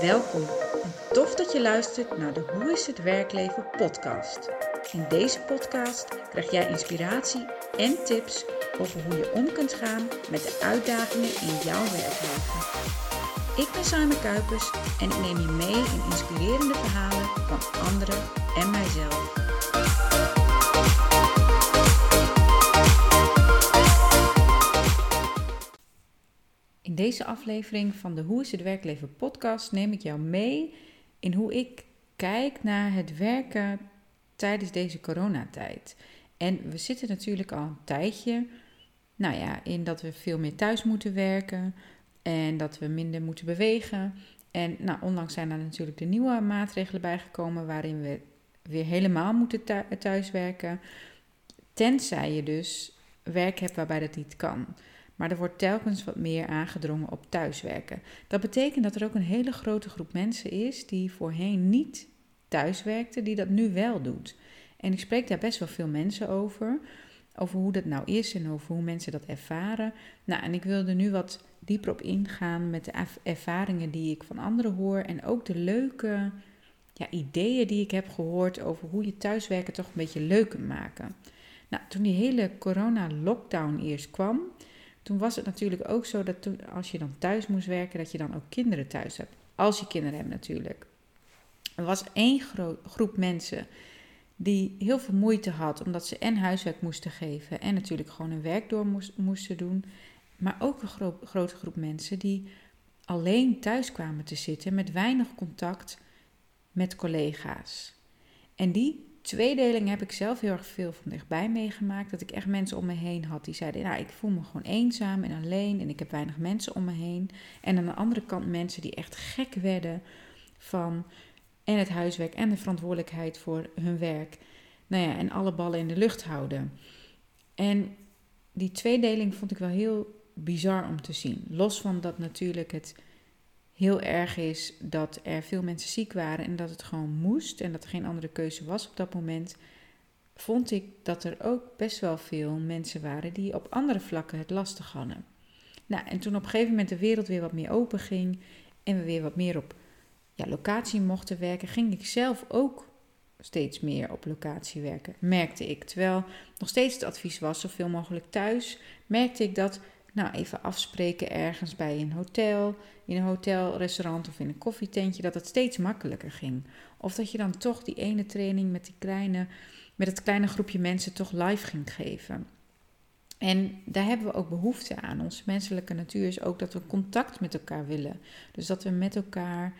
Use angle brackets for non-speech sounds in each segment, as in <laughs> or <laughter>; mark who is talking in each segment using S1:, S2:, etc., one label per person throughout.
S1: Welkom en tof dat je luistert naar de Hoe is het werkleven podcast. In deze podcast krijg jij inspiratie en tips over hoe je om kunt gaan met de uitdagingen in jouw werkleven. Ik ben Simon Kuipers en ik neem je mee in inspirerende verhalen van anderen en mijzelf. Deze aflevering van de Hoe is het werkleven podcast neem ik jou mee in hoe ik kijk naar het werken tijdens deze coronatijd. En we zitten natuurlijk al een tijdje, nou ja, in dat we veel meer thuis moeten werken en dat we minder moeten bewegen. En nou, onlangs zijn er natuurlijk de nieuwe maatregelen bijgekomen waarin we weer helemaal moeten thuiswerken. Tenzij je dus werk hebt waarbij dat niet kan. Maar er wordt telkens wat meer aangedrongen op thuiswerken. Dat betekent dat er ook een hele grote groep mensen is die voorheen niet thuiswerkte, die dat nu wel doet. En ik spreek daar best wel veel mensen over. Over hoe dat nou is en over hoe mensen dat ervaren. Nou, en ik wilde nu wat dieper op ingaan met de ervaringen die ik van anderen hoor. En ook de leuke ja, ideeën die ik heb gehoord over hoe je thuiswerken toch een beetje leuk kunt maken. Nou, toen die hele corona-lockdown eerst kwam, toen was het natuurlijk ook zo dat toen, als je dan thuis moest werken, dat je dan ook kinderen thuis hebt. Als je kinderen hebt natuurlijk. Er was één groep mensen die heel veel moeite had, omdat ze en huiswerk moesten geven en natuurlijk gewoon hun werk door moesten doen. Maar ook een grote groep mensen die alleen thuis kwamen te zitten met weinig contact met collega's. En die tweedeling heb ik zelf heel erg veel van dichtbij meegemaakt. Dat ik echt mensen om me heen had die zeiden: Nou, ik voel me gewoon eenzaam en alleen en ik heb weinig mensen om me heen. En aan de andere kant mensen die echt gek werden van en het huiswerk en de verantwoordelijkheid voor hun werk. Nou ja, en alle ballen in de lucht houden. En die tweedeling vond ik wel heel bizar om te zien. Los van dat natuurlijk het heel erg is dat er veel mensen ziek waren en dat het gewoon moest en dat er geen andere keuze was op dat moment, vond ik dat er ook best wel veel mensen waren die op andere vlakken het lastig hadden. Nou, en toen op een gegeven moment de wereld weer wat meer open ging en we weer wat meer op ja, locatie mochten werken, ging ik zelf ook steeds meer op locatie werken, merkte ik. Terwijl nog steeds het advies was zoveel mogelijk thuis, merkte ik dat nou, even afspreken ergens bij een hotel, in een hotelrestaurant of in een koffietentje, dat het steeds makkelijker ging. Of dat je dan toch die ene training met, die kleine, met het kleine groepje mensen toch live ging geven. En daar hebben we ook behoefte aan. Onze menselijke natuur is ook dat we contact met elkaar willen. Dus dat we met elkaar,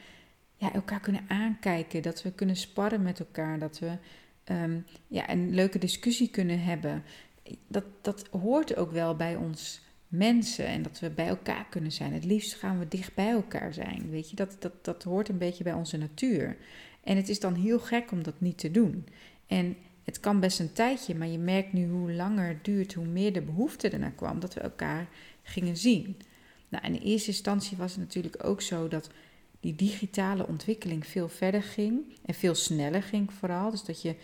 S1: ja, elkaar kunnen aankijken, dat we kunnen sparren met elkaar, dat we ehm, ja, een leuke discussie kunnen hebben. Dat, dat hoort ook wel bij ons mensen en dat we bij elkaar kunnen zijn. Het liefst gaan we dicht bij elkaar zijn. Weet je, dat, dat, dat hoort een beetje bij onze natuur. En het is dan heel gek om dat niet te doen. En het kan best een tijdje, maar je merkt nu hoe langer het duurt, hoe meer de behoefte ernaar kwam dat we elkaar gingen zien. Nou, in eerste instantie was het natuurlijk ook zo dat die digitale ontwikkeling veel verder ging en veel sneller ging vooral. Dus dat je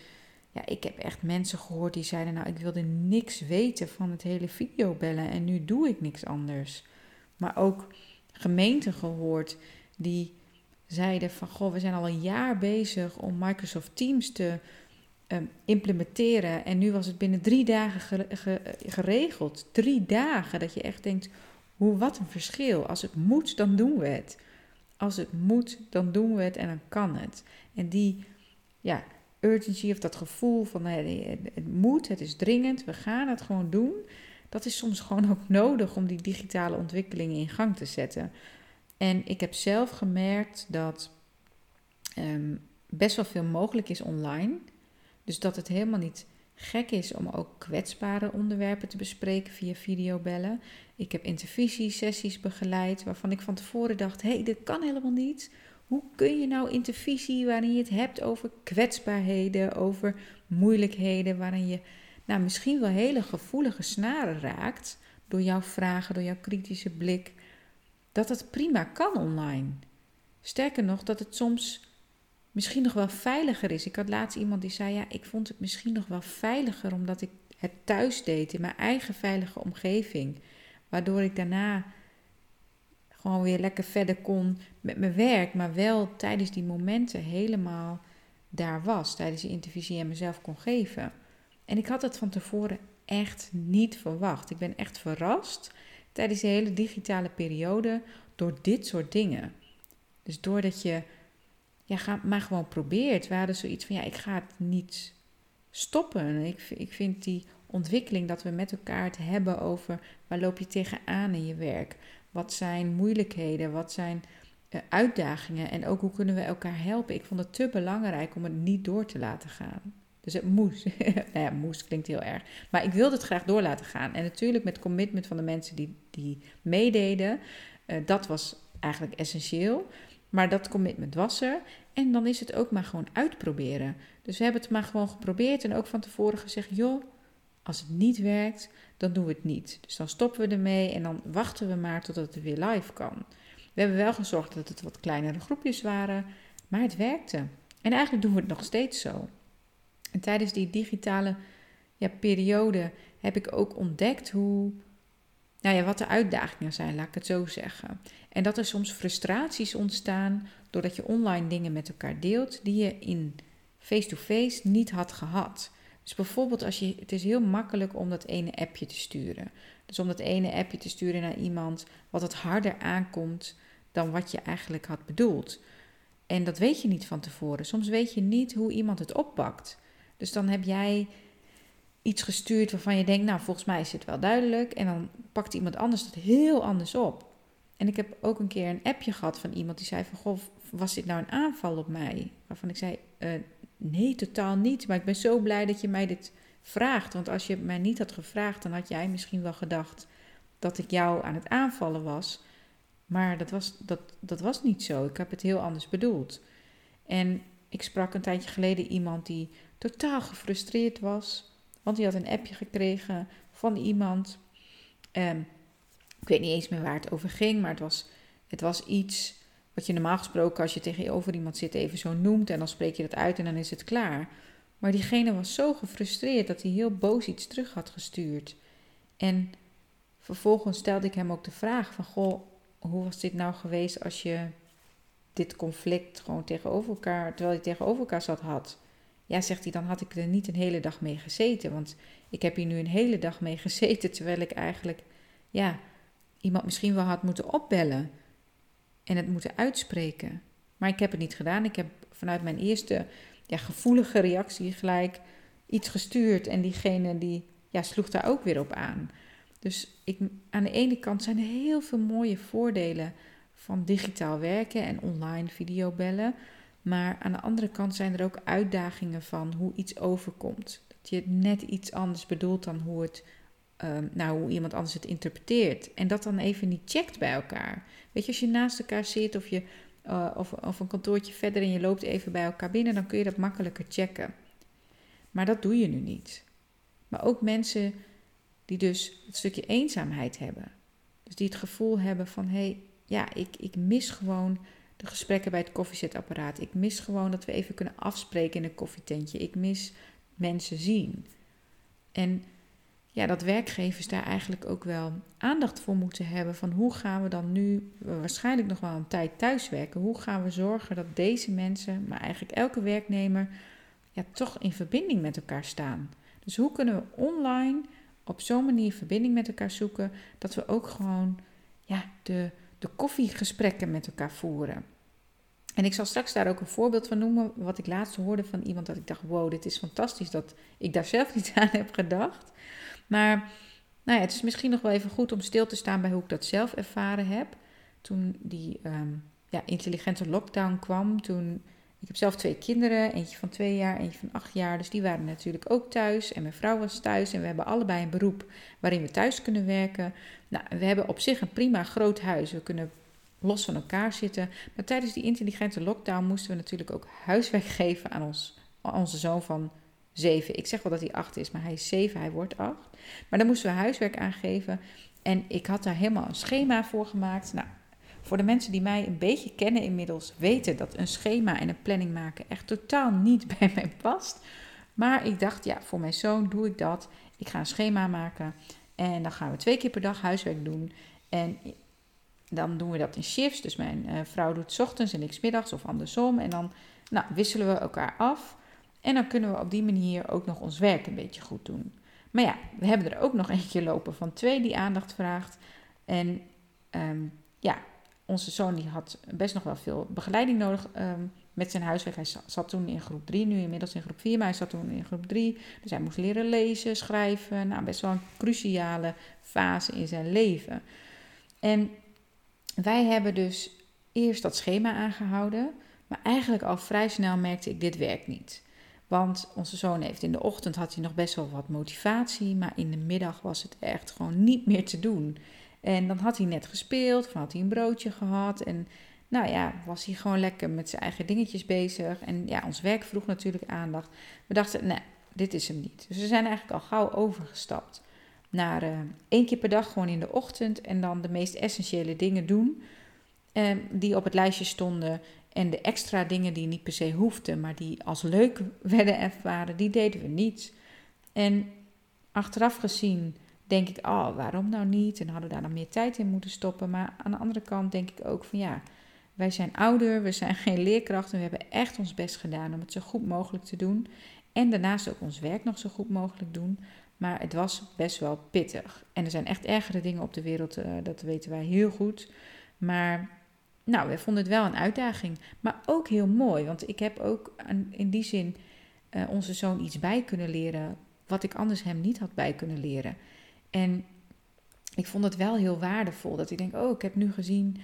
S1: ik heb echt mensen gehoord die zeiden: Nou, ik wilde niks weten van het hele videobellen en nu doe ik niks anders. Maar ook gemeenten gehoord die zeiden: van goh, we zijn al een jaar bezig om Microsoft Teams te ehm, implementeren. En nu was het binnen drie dagen geregeld. Drie dagen. Dat je echt denkt: hoe, wat een verschil. Als het moet, dan doen we het. Als het moet, dan doen we het en dan kan het. En die, ja, urgency of dat gevoel van het moet, het is dringend, we gaan het gewoon doen. Dat is soms gewoon ook nodig om die digitale ontwikkelingen in gang te zetten. En ik heb zelf gemerkt dat ehm, best wel veel mogelijk is online. Dus dat het helemaal niet gek is om ook kwetsbare onderwerpen te bespreken via videobellen. Ik heb intervisiesessies begeleid waarvan ik van tevoren dacht: hé, hey, dit kan helemaal niet. Hoe kun je nou intervisie waarin je het hebt over kwetsbaarheden, over moeilijkheden, waarin je nou, misschien wel hele gevoelige snaren raakt door jouw vragen, door jouw kritische blik, dat het prima kan online. Sterker nog, dat het soms misschien nog wel veiliger is. Ik had laatst iemand die zei: Ja, ik vond het misschien nog wel veiliger omdat ik het thuis deed in mijn eigen veilige omgeving. Waardoor ik daarna gewoon weer lekker verder kon met mijn werk, maar wel tijdens die momenten helemaal daar was, tijdens die intervisie en mezelf kon geven. En ik had het van tevoren echt niet verwacht. Ik ben echt verrast tijdens de hele digitale periode door dit soort dingen. Dus doordat je ja, ga, maar gewoon probeert. We hadden zoiets van ja, ik ga het niet stoppen. Ik, ik vind die ontwikkeling dat we met elkaar het hebben over waar loop je tegenaan in je werk. Wat zijn moeilijkheden? Wat zijn uh, uitdagingen? En ook hoe kunnen we elkaar helpen? Ik vond het te belangrijk om het niet door te laten gaan. Dus het moest. <laughs> nou ja, moest klinkt heel erg. Maar ik wilde het graag door laten gaan. En natuurlijk met commitment van de mensen die, die meededen. Uh, dat was eigenlijk essentieel. Maar dat commitment was er. En dan is het ook maar gewoon uitproberen. Dus we hebben het maar gewoon geprobeerd. En ook van tevoren gezegd: joh, als het niet werkt, dan doen we het niet. Dus dan stoppen we ermee en dan wachten we maar totdat het weer live kan. We hebben wel gezorgd dat het wat kleinere groepjes waren, maar het werkte. En eigenlijk doen we het nog steeds zo. En tijdens die digitale ja, periode heb ik ook ontdekt hoe, nou ja, wat de uitdagingen zijn, laat ik het zo zeggen. En dat er soms frustraties ontstaan doordat je online dingen met elkaar deelt die je in face-to-face niet had gehad. Dus bijvoorbeeld als je, het is heel makkelijk om dat ene appje te sturen. Dus om dat ene appje te sturen naar iemand wat het harder aankomt dan wat je eigenlijk had bedoeld. En dat weet je niet van tevoren. Soms weet je niet hoe iemand het oppakt. Dus dan heb jij iets gestuurd waarvan je denkt, nou volgens mij is het wel duidelijk. En dan pakt iemand anders het heel anders op. En ik heb ook een keer een appje gehad van iemand die zei van, goh, was dit nou een aanval op mij? Waarvan ik zei, uh, Nee, totaal niet. Maar ik ben zo blij dat je mij dit vraagt. Want als je mij niet had gevraagd, dan had jij misschien wel gedacht dat ik jou aan het aanvallen was. Maar dat was, dat, dat was niet zo. Ik heb het heel anders bedoeld. En ik sprak een tijdje geleden iemand die totaal gefrustreerd was. Want die had een appje gekregen van iemand. Um, ik weet niet eens meer waar het over ging, maar het was, het was iets wat je normaal gesproken als je tegenover iemand zit even zo noemt en dan spreek je dat uit en dan is het klaar. Maar diegene was zo gefrustreerd dat hij heel boos iets terug had gestuurd. En vervolgens stelde ik hem ook de vraag van, goh, hoe was dit nou geweest als je dit conflict gewoon tegenover elkaar, terwijl je tegenover elkaar zat, had? Ja, zegt hij, dan had ik er niet een hele dag mee gezeten. Want ik heb hier nu een hele dag mee gezeten, terwijl ik eigenlijk, ja, iemand misschien wel had moeten opbellen en het moeten uitspreken. Maar ik heb het niet gedaan. Ik heb vanuit mijn eerste ja, gevoelige reactie gelijk iets gestuurd. En diegene die ja, sloeg daar ook weer op aan. Dus ik, aan de ene kant zijn er heel veel mooie voordelen van digitaal werken en online videobellen. Maar aan de andere kant zijn er ook uitdagingen van hoe iets overkomt. Dat je het net iets anders bedoelt dan hoe het Nou, hoe iemand anders het interpreteert. En dat dan even niet checkt bij elkaar. Weet je, als je naast elkaar zit of, je, uh, of, of een kantoortje verder en je loopt even bij elkaar binnen, dan kun je dat makkelijker checken. Maar dat doe je nu niet. Maar ook mensen die dus het stukje eenzaamheid hebben. Dus die het gevoel hebben van hé, hey, ja, ik, ik mis gewoon de gesprekken bij het koffiezetapparaat. Ik mis gewoon dat we even kunnen afspreken in een koffietentje. Ik mis mensen zien. En ja, dat werkgevers daar eigenlijk ook wel aandacht voor moeten hebben. Van hoe gaan we dan nu, waarschijnlijk nog wel een tijd thuiswerken, hoe gaan we zorgen dat deze mensen, maar eigenlijk elke werknemer, ja, toch in verbinding met elkaar staan. Dus hoe kunnen we online op zo'n manier verbinding met elkaar zoeken, dat we ook gewoon ja, de, de koffiegesprekken met elkaar voeren. En ik zal straks daar ook een voorbeeld van noemen, wat ik laatst hoorde van iemand dat ik dacht, wow, dit is fantastisch dat ik daar zelf <laughs> niet aan heb gedacht. Maar nou ja, het is misschien nog wel even goed om stil te staan bij hoe ik dat zelf ervaren heb. Toen die ehm, ja, intelligente lockdown kwam, toen... Ik heb zelf twee kinderen, eentje van twee jaar, eentje van acht jaar. Dus die waren natuurlijk ook thuis. En mijn vrouw was thuis. En we hebben allebei een beroep waarin we thuis kunnen werken. Nou, we hebben op zich een prima groot huis. We kunnen los van elkaar zitten. Maar tijdens die intelligente lockdown moesten we natuurlijk ook huiswerk <laughs> geven aan ons, onze zoon van zeven. Ik zeg wel dat hij acht is, maar hij is zeven, hij wordt acht. Maar dan moesten we huiswerk aangeven. En ik had daar helemaal een schema voor gemaakt. Nou, voor de mensen die mij een beetje kennen inmiddels, weten dat een schema en een planning maken echt totaal niet <laughs> bij mij past. Maar ik dacht, ja, voor mijn zoon doe ik dat. Ik ga een schema maken. En dan gaan we twee keer per dag huiswerk doen. En dan doen we dat in shifts. Dus mijn uh, vrouw doet 's ochtends en ik 's middags of andersom. En dan nou, wisselen we elkaar af. En dan kunnen we op die manier ook nog ons werk een beetje goed doen. Maar ja, we hebben er ook nog <laughs> eentje lopen van twee die aandacht vraagt. En ehm, ja, onze zoon die had best nog wel veel begeleiding nodig ehm, met zijn huiswerk. Hij zat toen in groep 3, nu inmiddels in groep 4, maar hij zat toen in groep 3. Dus hij moest leren lezen, schrijven. Nou, best wel een cruciale fase in zijn leven. En wij hebben dus eerst dat schema aangehouden, maar eigenlijk al vrij snel merkte ik dit werkt niet. Want onze zoon heeft in de ochtend had hij nog best wel wat motivatie, maar in de middag was het echt gewoon niet meer te doen. En dan had hij net gespeeld, of had hij een broodje gehad. En nou ja, was hij gewoon lekker met zijn eigen dingetjes bezig. En ja, ons werk vroeg natuurlijk aandacht. We dachten, nee, dit is hem niet. Dus we zijn eigenlijk al gauw overgestapt naar uh, één keer per dag gewoon in de ochtend. En dan de meest essentiële dingen doen uh, die op het lijstje stonden. En de extra dingen die niet per se hoefden, maar die als leuk werden ervaren, die deden we niet. En achteraf gezien denk ik, oh, waarom nou niet? En hadden we daar dan meer tijd in moeten stoppen. Maar aan de andere kant denk ik ook van ja, wij zijn ouder, we zijn <laughs> geen leerkrachten. We hebben echt ons best gedaan om het zo goed mogelijk te doen. En daarnaast ook ons werk nog zo goed mogelijk doen. Maar het was best wel pittig. En er zijn echt ergere dingen op de wereld, uh, dat weten wij heel goed. Maar nou, we vonden het wel een uitdaging. Maar ook heel mooi, want ik heb ook in die zin uh, onze zoon iets bij kunnen leren. wat ik anders hem niet had bij kunnen leren. En ik vond het wel heel waardevol dat ik denk: oh, ik heb nu gezien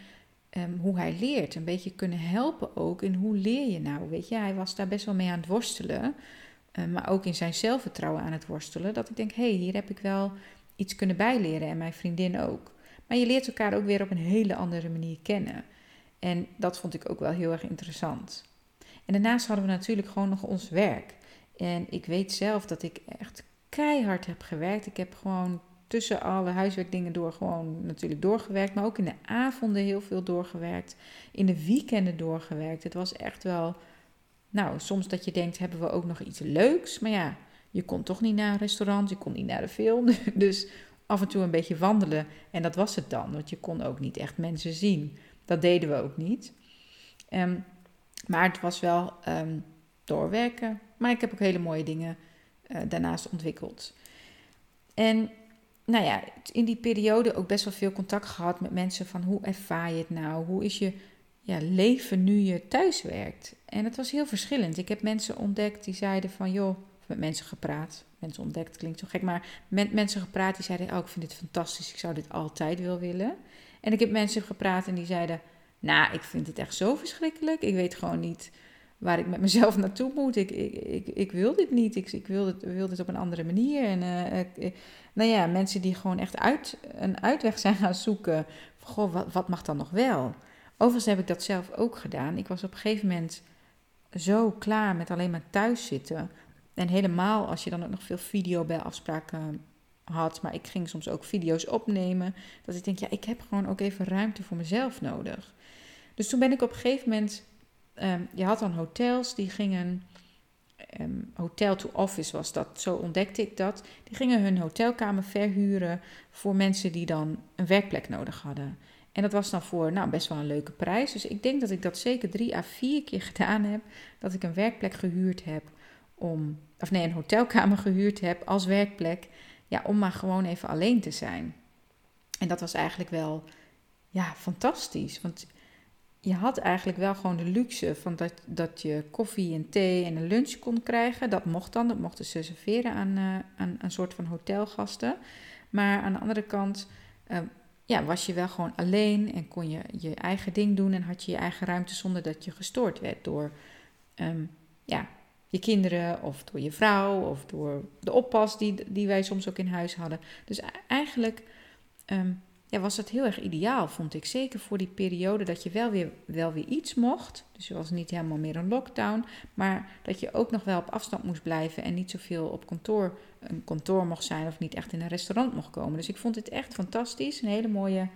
S1: um, hoe hij leert. Een beetje kunnen helpen ook in hoe leer je nou. Weet je, hij was daar best wel mee aan het worstelen. Uh, maar ook in zijn zelfvertrouwen aan het worstelen. Dat ik denk: hé, hey, hier heb ik wel iets kunnen bijleren. En mijn vriendin ook. Maar je leert elkaar ook weer op een hele andere manier kennen. En dat vond ik ook wel heel erg interessant. En daarnaast hadden we natuurlijk gewoon nog ons werk. En ik weet zelf dat ik echt keihard heb gewerkt. Ik heb gewoon tussen alle huiswerkdingen door gewoon natuurlijk doorgewerkt. Maar ook in de avonden heel veel doorgewerkt. In de weekenden doorgewerkt. Het was echt wel... Nou, soms dat je denkt, hebben we ook nog iets leuks? Maar ja, je kon toch niet naar een restaurant, je kon niet naar de film. <laughs> Dus af en toe een beetje wandelen. En dat was het dan, want je kon ook niet echt mensen zien. Dat deden we ook niet. Um, maar het was wel um, doorwerken. Maar ik heb ook hele mooie dingen uh, daarnaast ontwikkeld. En nou ja, in die periode ook best wel veel contact gehad met mensen van hoe ervaar je het nou? Hoe is je ja, leven nu je thuis werkt? En het was heel verschillend. Ik heb mensen ontdekt die zeiden van joh, met mensen gepraat. Mensen ontdekt klinkt zo gek, maar met mensen gepraat die zeiden: Oh, ik vind dit fantastisch, ik zou dit altijd wel willen. En ik heb mensen gepraat en die zeiden: Nou, ik vind het echt zo verschrikkelijk. Ik weet gewoon niet waar ik met mezelf <laughs> naartoe moet. Ik, ik, ik, ik wil dit niet. Ik, ik wil, dit, wil dit op een andere manier. En uh, nou ja, mensen die gewoon echt uit, een uitweg zijn gaan zoeken. Goh, wat, wat mag dan nog wel? Overigens heb ik dat zelf ook gedaan. Ik was op een gegeven moment zo klaar met alleen maar thuis zitten. En helemaal als je dan ook nog veel video bij afspraken had, maar ik ging soms ook video's opnemen. Dat ik denk, ja, ik heb gewoon ook even ruimte voor mezelf nodig. Dus toen ben ik op een gegeven moment, um, je had dan hotels die gingen, um, hotel to office was dat, zo ontdekte ik dat. Die gingen hun hotelkamer verhuren voor mensen die dan een werkplek nodig hadden. En dat was dan voor nou, best wel een leuke prijs. Dus ik denk dat ik dat zeker drie à vier keer <laughs> gedaan heb. Dat ik een werkplek gehuurd heb om, of nee, een hotelkamer gehuurd heb als werkplek. Ja, om maar gewoon even alleen te zijn. En dat was eigenlijk wel, ja, fantastisch. Want je had eigenlijk wel gewoon de luxe van dat, dat je koffie en thee en een lunch kon krijgen. Dat mocht dan, dat mochten ze serveren aan, uh, een soort van hotelgasten. Maar aan de andere kant uh, ja, was je wel gewoon alleen en kon je je eigen ding doen en had je je eigen ruimte zonder dat je gestoord werd door um, ja, je kinderen of door je vrouw of door de oppas die, die wij soms ook in huis hadden. Dus e-, eigenlijk um, ja, was dat heel erg ideaal, vond ik. Zeker voor die periode dat je wel weer, wel weer iets mocht. Dus het was niet helemaal meer een lockdown. Maar dat je ook nog wel op afstand moest blijven en niet zoveel op kantoor, een kantoor mocht zijn of niet echt in een restaurant mocht komen. Dus ik vond het echt fantastisch. Een hele mooie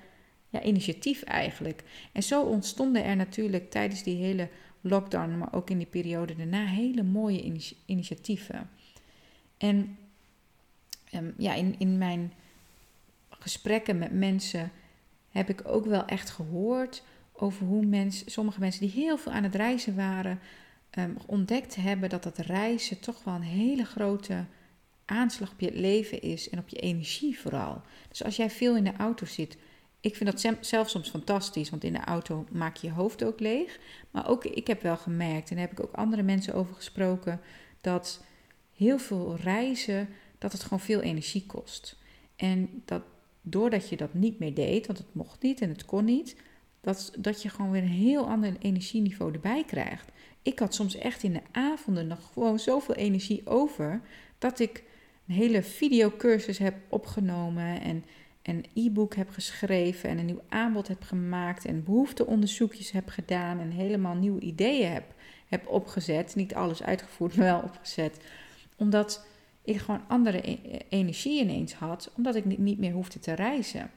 S1: ja, initiatief eigenlijk. En zo ontstonden er natuurlijk tijdens die hele lockdown, maar ook in die periode daarna, hele mooie initiatieven. En um, ja, in, in mijn gesprekken met mensen heb ik ook wel echt gehoord over hoe mensen, sommige mensen die heel veel aan het reizen waren, um, ontdekt hebben dat dat reizen toch wel een hele grote aanslag op je leven is en op je energie vooral. Dus als jij veel in de auto zit, ik vind dat zelf soms fantastisch, want in de auto maak je je hoofd ook leeg. Maar ook ik heb wel gemerkt, en daar heb ik ook andere mensen over gesproken, dat heel veel reizen, dat het gewoon veel energie kost. En dat doordat je dat niet meer deed, want het mocht niet en het kon niet, dat, dat je gewoon weer een heel ander energieniveau erbij krijgt. Ik had soms echt in de avonden nog gewoon zoveel energie over, dat ik een hele videocursus heb opgenomen en een e-book heb geschreven en een nieuw aanbod heb gemaakt en behoefteonderzoekjes heb gedaan en helemaal nieuwe ideeën heb, heb opgezet. Niet alles uitgevoerd, <laughs> maar wel opgezet. Omdat ik gewoon andere e-, energie ineens had, omdat ik niet meer hoefde te reizen.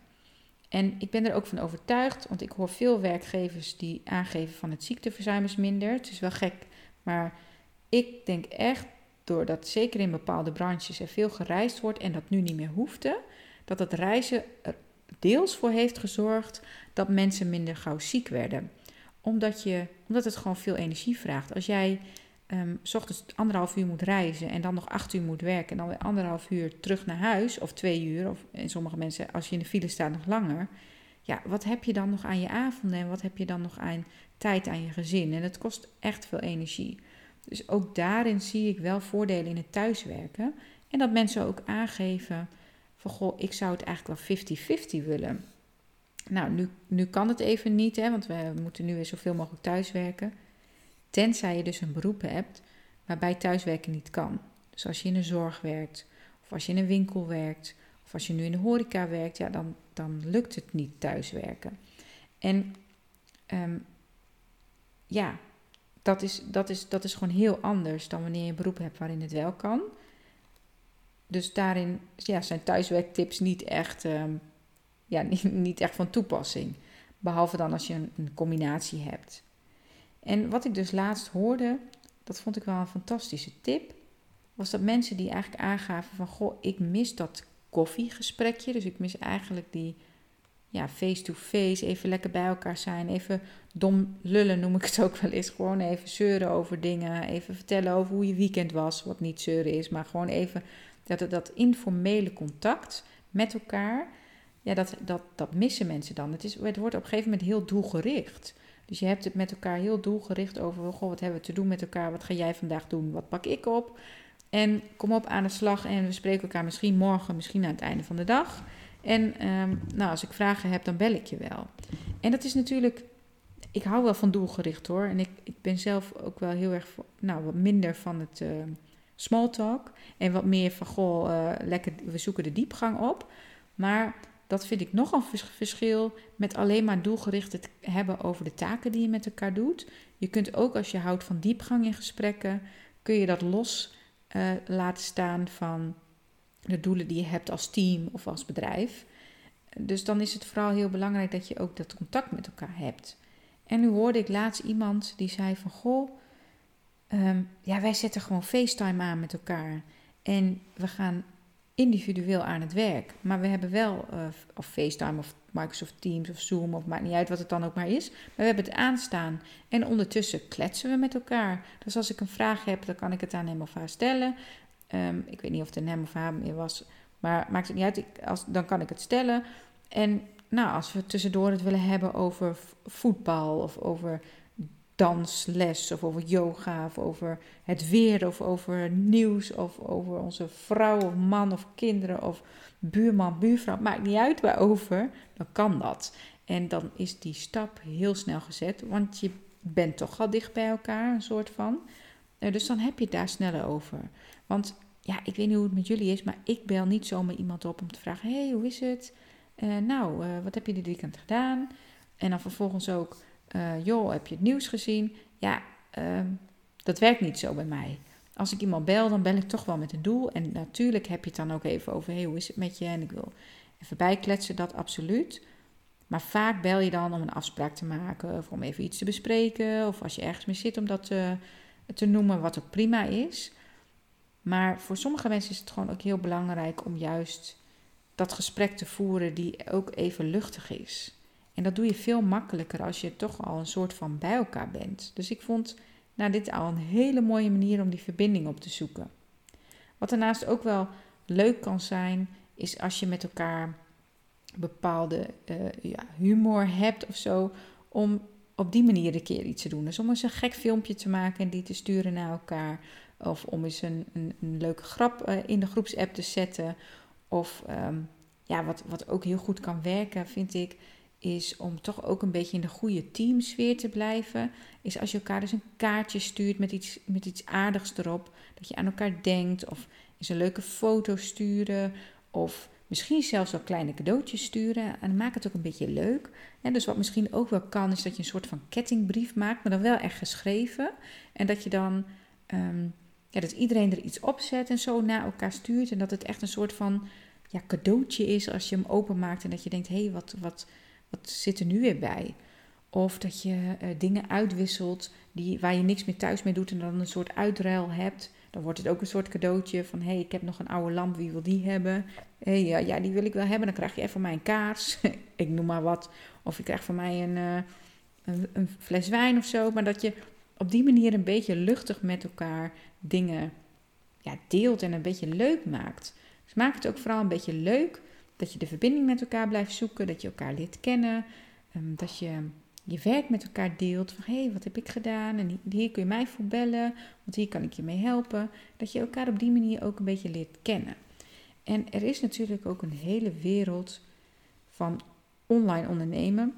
S1: En ik ben er ook van overtuigd, want ik hoor veel werkgevers die aangeven van het ziekteverzuim is minder. Het is wel gek, maar ik denk echt, doordat zeker in bepaalde branches er veel gereisd wordt en dat nu niet meer hoefde, dat het reizen er deels voor heeft gezorgd dat mensen minder gauw ziek werden. Omdat, je, omdat het gewoon veel energie vraagt. Als jij um, s ochtends anderhalf uur moet reizen en dan nog acht uur moet werken en dan weer anderhalf uur terug naar huis of twee uur, of in sommige mensen als je in de file staat nog langer. Ja, wat heb je dan nog aan je avonden en wat heb je dan nog aan tijd aan je gezin? En het kost echt veel energie. Dus ook daarin zie ik wel voordelen in het thuiswerken. En dat mensen ook aangeven van goh, ik zou het eigenlijk wel 50-50 willen. Nou, nu, nu kan het even niet, hè, want we moeten nu weer zoveel mogelijk thuiswerken. Tenzij je dus een beroep hebt waarbij thuiswerken niet kan. Dus als je in de zorg werkt, of als je in een winkel werkt, of als je nu in de horeca werkt, ja, dan, dan lukt het niet thuiswerken. En ehm, ja, dat is, dat, is, dat is gewoon heel anders dan wanneer je een beroep hebt waarin het wel kan. Dus daarin ja, zijn thuiswerktips niet echt, ehm, ja, <laughs> niet, niet echt van toepassing. Behalve dan als je een, combinatie hebt. En wat ik dus laatst hoorde, dat vond ik wel een fantastische tip, was dat mensen die eigenlijk aangaven van goh, ik mis dat koffiegesprekje. Dus ik mis eigenlijk die ja, face-to-face, even lekker bij elkaar zijn, even dom lullen noem ik het ook wel eens. Gewoon even zeuren over dingen, even vertellen over hoe je weekend was, wat niet zeuren is, maar gewoon even dat, dat informele contact met elkaar, ja, dat, dat, dat missen mensen dan. Het, is, het wordt op een gegeven moment heel doelgericht. Dus je hebt het met elkaar heel doelgericht over, goh, wat hebben we te doen met elkaar? Wat ga jij vandaag doen? Wat pak ik op? En kom op aan de slag en we spreken elkaar misschien morgen, misschien aan het einde van de dag. En ehm, nou, als ik vragen heb, dan bel ik je wel. En dat is natuurlijk, ik hou wel van doelgericht hoor. En ik, ik ben zelf ook wel heel erg, nou, wat minder van het uh, small talk. En wat meer van, goh, uh, lekker, we zoeken de diepgang op. Maar dat vind ik nogal een verschil met alleen maar doelgericht het hebben over de taken die je met elkaar doet. Je kunt ook als je houdt van diepgang in gesprekken, kun je dat los uh, laten staan van de doelen die je hebt als team of als bedrijf. Dus dan is het vooral heel belangrijk dat je ook dat contact met elkaar hebt. En nu hoorde ik laatst iemand die zei van goh, um, ja wij zetten gewoon FaceTime aan met elkaar. En we gaan individueel aan het werk. Maar we hebben wel, uh, of FaceTime of Microsoft Teams of Zoom, of maakt niet uit wat het dan ook maar is. Maar we hebben het aanstaan. En ondertussen kletsen we met elkaar. Dus als ik een vraag heb, dan kan ik het aan hem of haar stellen. Ehm, ik weet niet of het hem of haar meer was, maar maakt het niet uit. Als, dan kan ik het stellen. En nou, als we tussendoor het willen hebben over voetbal of over dansles of over yoga of over het weer of over nieuws of over onze vrouw of man of kinderen of buurman, buurvrouw, maakt niet uit waarover, dan kan dat. En dan is die stap heel snel gezet, want je bent toch al dicht bij elkaar, een soort van. Eh, dus dan heb je het daar sneller over. Want ja, ik weet niet hoe het met jullie is, maar ik bel niet zomaar iemand op om te vragen: hey, hoe is het? Uh, nou, uh, wat heb je dit weekend gedaan? En dan vervolgens ook: uh, joh, heb je het nieuws gezien? Ja, ehm, dat werkt niet zo bij mij. Als ik iemand bel, dan bel ik toch wel met een doel. En natuurlijk heb je het dan ook even over, hey, hoe is het met je? En ik wil even bijkletsen, dat absoluut. Maar vaak bel je dan om een afspraak te maken of om even iets te bespreken. Of als je ergens mee zit om dat te, te noemen, wat ook prima is. Maar voor sommige mensen is het gewoon ook heel belangrijk om juist dat gesprek te voeren die ook even luchtig is. En dat doe je veel makkelijker als je toch al een soort van bij elkaar bent. Dus ik vond nou, dit al een hele mooie manier om die verbinding op te zoeken. Wat daarnaast ook wel leuk kan zijn, is als je met elkaar bepaalde uh, ja, humor hebt of zo, om op die manier een keer iets te doen. Dus om eens een gek filmpje te maken en die te sturen naar elkaar. Of om eens een, een, leuke grap uh, in de groepsapp te zetten. Of um, ja, wat, wat ook heel goed kan werken, vind ik, is om toch ook een beetje in de goede teamsfeer te blijven. Is als je elkaar dus een kaartje stuurt met iets, met iets aardigs erop. Dat je aan elkaar denkt. Of eens een leuke foto sturen. Of misschien zelfs wel kleine cadeautjes sturen. En maak het ook een beetje leuk. En dus wat misschien ook wel kan, is dat je een soort van kettingbrief maakt. Maar dan wel echt geschreven. En dat je dan... Um, ja, dat iedereen er iets op zet en zo naar elkaar stuurt. En dat het echt een soort van ja, cadeautje is als je hem openmaakt. En dat je denkt, hé, hey, wat, wat, wat zit er nu weer bij? Of dat je uh, dingen uitwisselt die, waar je niks meer thuis mee doet en dan een soort uitruil hebt. Dan wordt het ook een soort cadeautje van: hé, hey, ik heb nog een oude lamp, wie wil die hebben? Hey, ja, die wil ik wel hebben. Dan krijg je even van mij een kaars, <laughs> ik noem maar wat. Of je krijgt van mij een, uh, een, een, fles wijn of zo. Maar dat je op die manier een beetje luchtig met elkaar dingen ja, deelt en een beetje leuk maakt. Dus maak het ook vooral een beetje leuk. Dat je de verbinding met elkaar blijft zoeken, dat je elkaar leert kennen, um, dat je je werk met elkaar deelt. Van hé, hey, wat heb ik gedaan? En hier kun je mij voor bellen, want hier kan ik je mee helpen. Dat je elkaar op die manier ook een beetje leert kennen. En er is natuurlijk ook een hele wereld van online ondernemen.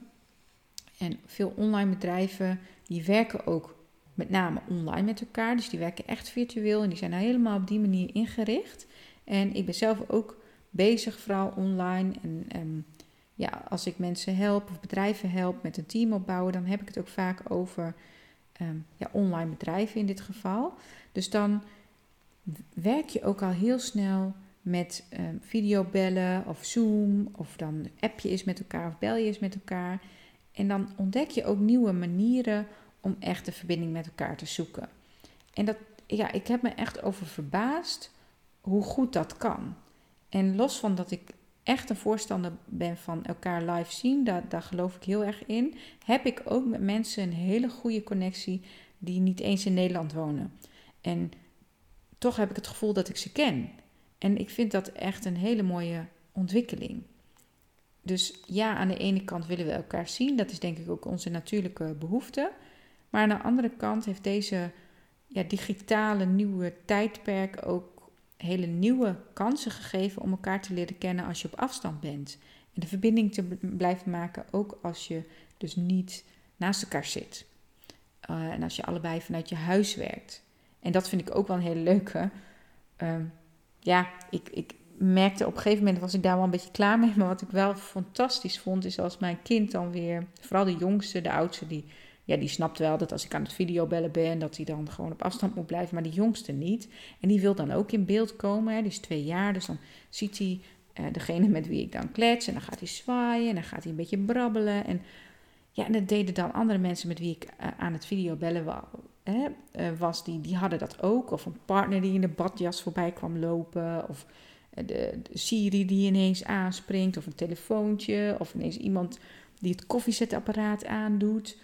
S1: En veel online bedrijven die werken ook met name online met elkaar. Dus die werken echt virtueel en die zijn helemaal op die manier ingericht. En ik ben zelf ook bezig, vooral online. En um, ja, als ik mensen help of bedrijven help met een team opbouwen, dan heb ik het ook vaak over um, ja, online bedrijven in dit geval. Dus dan werk je ook al heel snel met um, videobellen of Zoom, of dan app je eens met elkaar of bel je eens met elkaar. En dan ontdek je ook nieuwe manieren om echt de verbinding met elkaar te zoeken. En dat, ja, ik heb me echt over verbaasd hoe goed dat kan. En los van dat ik echt een voorstander ben van elkaar live zien, daar, daar geloof ik heel erg in, heb ik ook met mensen een hele goede connectie die niet eens in Nederland wonen. En toch heb ik het gevoel dat ik ze ken. En ik vind dat echt een hele mooie ontwikkeling. Dus ja, aan de ene kant willen we elkaar zien. Dat is denk ik ook onze natuurlijke behoefte. Maar aan de andere kant heeft deze ja, digitale nieuwe tijdperk ook hele nieuwe kansen gegeven om elkaar te leren kennen als je op afstand bent. En de verbinding te blijven maken ook als je dus niet naast elkaar zit. Uh, en als je allebei vanuit je huis werkt. En dat vind ik ook wel een hele leuke. Uh, ja, ik, ik merkte op een gegeven moment was ik daar wel een beetje klaar mee. Maar wat ik wel fantastisch vond, is als mijn kind dan weer, vooral de jongste, de oudste, die ja, die snapt wel dat als ik aan het videobellen ben, dat hij dan gewoon op afstand moet blijven, maar die jongste niet. En die wil dan ook in beeld komen, hè, die is twee jaar, dus dan ziet hij uh, degene met wie ik dan klets en dan gaat hij zwaaien en dan gaat hij een beetje brabbelen. En ja, en dat deden dan andere mensen met wie ik uh, aan het videobellen wa hè, uh, was, die, die hadden dat ook. Of een partner die in de badjas voorbij kwam lopen, of de Siri die ineens aanspringt, of een telefoontje, of ineens iemand die het koffiezetapparaat aandoet.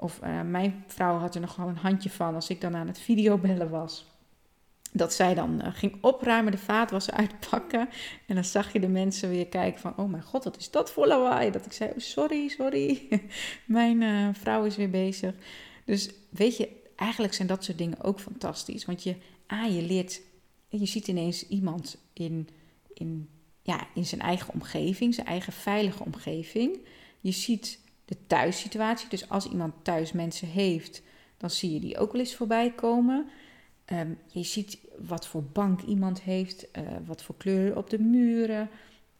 S1: Of uh, mijn vrouw had er nog wel een handje van als ik dan aan het videobellen was. Dat zij dan uh, ging opruimen, de vaatwasser uitpakken. En dan zag je de mensen weer kijken van, oh mijn god, wat is dat voor lawaai? Dat ik zei, oh, sorry, sorry, <laughs> mijn uh, vrouw is weer bezig. Dus weet je, eigenlijk zijn dat soort dingen ook fantastisch. Want je, ah, je leert, je ziet ineens iemand in, in, ja, in zijn eigen omgeving, zijn eigen veilige omgeving. Je ziet de thuissituatie. Dus als iemand thuis mensen heeft, dan zie je die ook wel eens voorbij komen. Um, je ziet wat voor bank iemand heeft, uh, wat voor kleuren op de muren.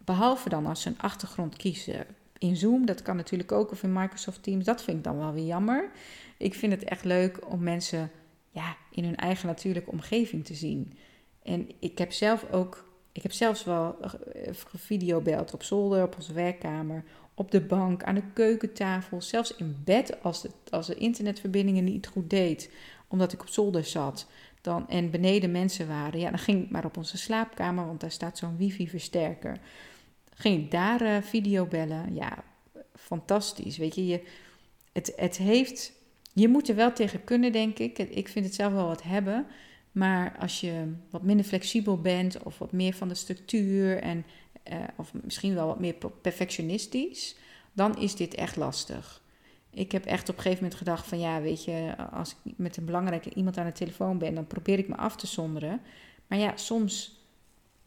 S1: Behalve dan als ze een achtergrond kiezen in Zoom. Dat kan natuurlijk ook of in Microsoft Teams. Dat vind ik dan wel weer jammer. Ik vind het echt leuk om mensen ja, in hun eigen natuurlijke omgeving te zien. En ik heb zelf ook, ik heb zelfs wel videobeld op zolder, op onze werkkamer, op de bank, aan de keukentafel, zelfs in bed als de, als de internetverbindingen niet goed deed, omdat ik op zolder zat dan, en beneden mensen waren. Ja, dan ging ik maar op onze slaapkamer, want daar staat zo'n wifi-versterker. Ging ik daar uh, video bellen. Ja, fantastisch. Weet je, je het, het heeft. Je moet er wel tegen kunnen, denk ik. Ik vind het zelf wel wat hebben. Maar als je wat minder flexibel bent of wat meer van de structuur en uh, of misschien wel wat meer perfectionistisch, dan is dit echt lastig. Ik heb echt op een gegeven moment gedacht van ja, weet je, als ik met een belangrijke iemand aan de telefoon ben, dan probeer ik me af te zonderen. Maar ja, soms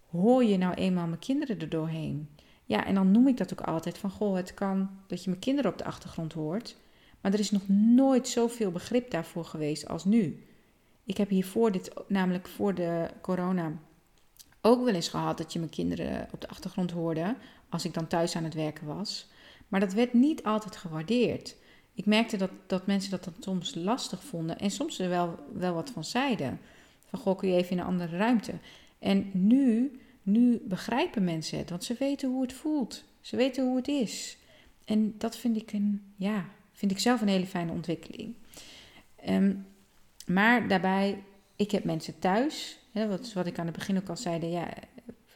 S1: hoor je nou eenmaal mijn kinderen er doorheen. Ja, en dan noem ik dat ook altijd van goh, het kan dat je mijn kinderen op de achtergrond hoort. Maar er is nog nooit zoveel begrip daarvoor geweest als nu. Ik heb hiervoor dit, namelijk voor de corona, ook wel eens gehad dat je mijn kinderen op de achtergrond hoorde als ik dan thuis aan het werken was. Maar dat werd niet altijd gewaardeerd. Ik merkte dat, dat mensen dat dan soms lastig vonden en soms er wel, wel wat van zeiden. Van goh, kun je even in een andere ruimte. En nu, nu begrijpen mensen het, want ze weten hoe het voelt. Ze weten hoe het is. En dat vind ik, een, ja, vind ik zelf een hele fijne ontwikkeling. Um, maar daarbij, ik heb mensen thuis. Hè, wat, wat ik aan het begin ook al zei. Ja,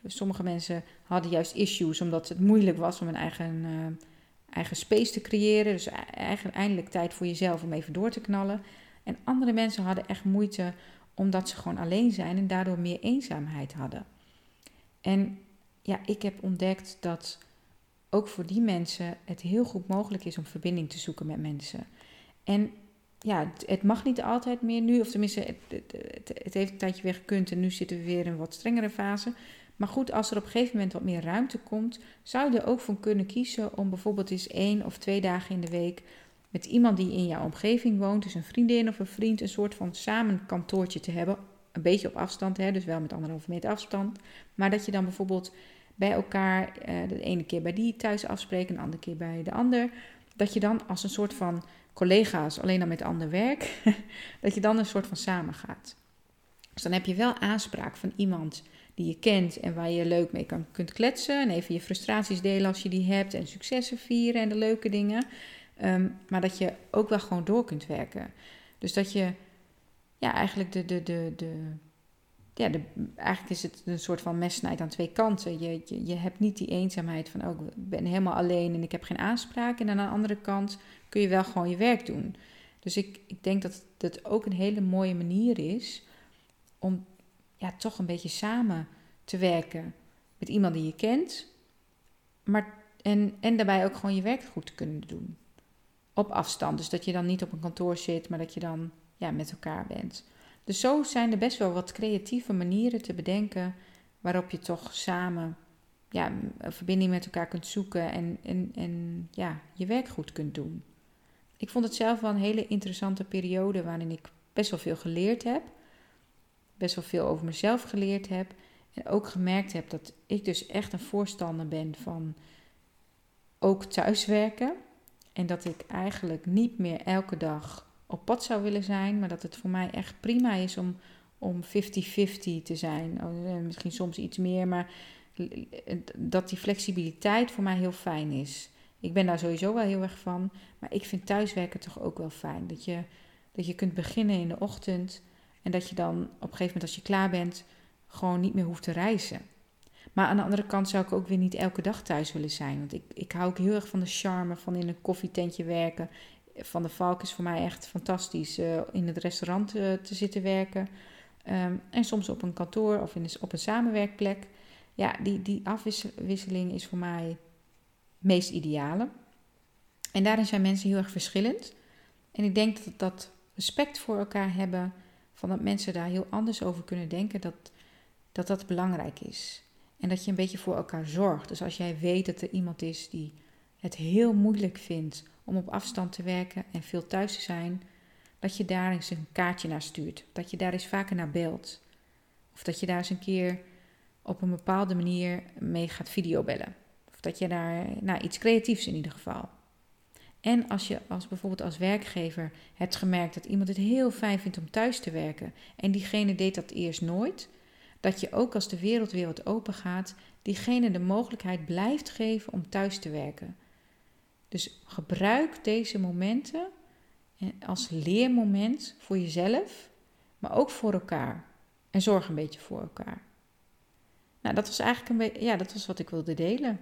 S1: sommige mensen hadden juist issues omdat het moeilijk was om een eigen, uh, eigen space te creëren. Dus eigenlijk eindelijk tijd voor jezelf om even door te knallen. En andere mensen hadden echt moeite omdat ze gewoon alleen zijn en daardoor meer eenzaamheid hadden. En ja, ik heb ontdekt dat ook voor die mensen het heel goed mogelijk is om verbinding te zoeken met mensen. En ja, het, mag niet altijd meer nu, of tenminste, het, het, heeft een tijdje weer gekund en nu zitten we weer in een wat strengere fase. Maar goed, als er op een gegeven moment wat meer ruimte komt, zou je er ook voor kunnen kiezen om bijvoorbeeld eens één of twee dagen in de week met iemand die in jouw omgeving woont, dus een vriendin of een vriend, een soort van samen kantoortje te hebben. Een beetje op afstand, hè, dus wel met anderhalve meter afstand. Maar dat je dan bijvoorbeeld bij elkaar eh, de ene keer bij die thuis afspreekt, een andere keer bij de ander. Dat je dan als een soort van collega's, alleen dan met ander werk, <laughs> dat je dan een soort van samen gaat. Dus dan heb je wel aanspraak van iemand die je kent en waar je leuk mee kan, kunt kletsen. En even je frustraties delen als je die hebt en successen vieren en de leuke dingen. Ehm, maar dat je ook wel gewoon door kunt werken. Dus dat je ja, eigenlijk de, de, de, de, ja, de, eigenlijk is het een soort van messnijd aan twee kanten. Je, je, je hebt niet die eenzaamheid van, oh, ik ben helemaal alleen en ik heb geen aanspraak. En aan de andere kant kun je wel gewoon je werk doen. Dus ik, ik denk dat het ook een hele mooie manier is om ja, toch een beetje samen te werken met iemand die je kent. Maar, en, en daarbij ook gewoon je werk goed te kunnen doen. Op afstand. Dus dat je dan niet op een kantoor zit, maar dat je dan ja, met elkaar bent. Dus zo zijn er best wel wat creatieve manieren te bedenken waarop je toch samen ja, een verbinding met elkaar kunt zoeken en, en, en ja, je werk goed kunt doen. Ik vond het zelf wel een hele interessante periode waarin ik best wel veel geleerd heb. Best wel veel over mezelf geleerd heb. En ook gemerkt heb dat ik dus echt een voorstander ben van ook thuiswerken. En dat ik eigenlijk niet meer elke dag op pad zou willen zijn, maar dat het voor mij echt prima is om, om 50-50 te zijn. Oh, eh, misschien soms iets meer, maar dat die flexibiliteit voor mij heel fijn is. Ik ben daar sowieso wel heel erg van, maar ik vind thuiswerken toch ook wel fijn. Dat je, dat je kunt beginnen in de ochtend en dat je dan op een gegeven moment als je klaar bent gewoon niet meer hoeft te reizen. Maar aan de andere kant zou ik ook weer niet elke dag thuis willen zijn. Want ik, ik hou ook heel erg van de charme van in een koffietentje werken. Van de Valk is voor mij echt fantastisch. Uh, in het restaurant uh, te zitten werken. Um, en soms op een kantoor of in, op een samenwerkplek. Ja, die, die afwisseling is voor mij het meest ideale. En daarin zijn mensen heel erg verschillend. En ik denk dat dat respect voor elkaar hebben, van dat mensen daar heel anders over kunnen denken, dat dat, dat belangrijk is. En dat je een beetje voor elkaar zorgt. Dus als jij weet dat er iemand is die het heel moeilijk vindt om op afstand te werken en veel thuis te zijn, dat je daar eens een kaartje naar stuurt. Dat je daar eens vaker naar belt. Of dat je daar eens een keer op een bepaalde manier mee gaat videobellen. Of dat je daar, nou iets creatiefs in ieder geval. En als je als bijvoorbeeld als werkgever hebt gemerkt dat iemand het heel fijn vindt om thuis te werken en diegene deed dat eerst nooit, dat je ook als de wereld weer wat open gaat, diegene de mogelijkheid blijft geven om thuis te werken. Dus gebruik deze momenten als leermoment voor jezelf, maar ook voor elkaar. En zorg een beetje voor elkaar. Nou, dat was eigenlijk een beetje, ja, dat was wat ik wilde delen.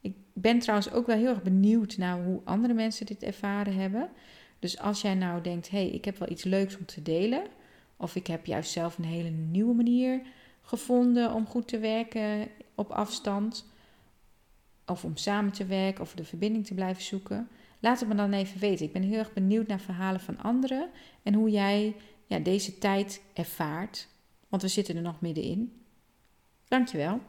S1: Ik ben trouwens ook wel heel erg benieuwd naar hoe andere mensen dit ervaren hebben. Dus als jij nou denkt, hé, hey, ik heb wel iets leuks om te delen, of ik heb juist zelf een hele nieuwe manier gevonden om goed te werken op afstand, of om samen te werken of de verbinding te blijven zoeken, laat het me dan even weten. Ik ben heel erg benieuwd naar verhalen van anderen en hoe jij ja, deze tijd ervaart, want we zitten er nog middenin. Dankjewel.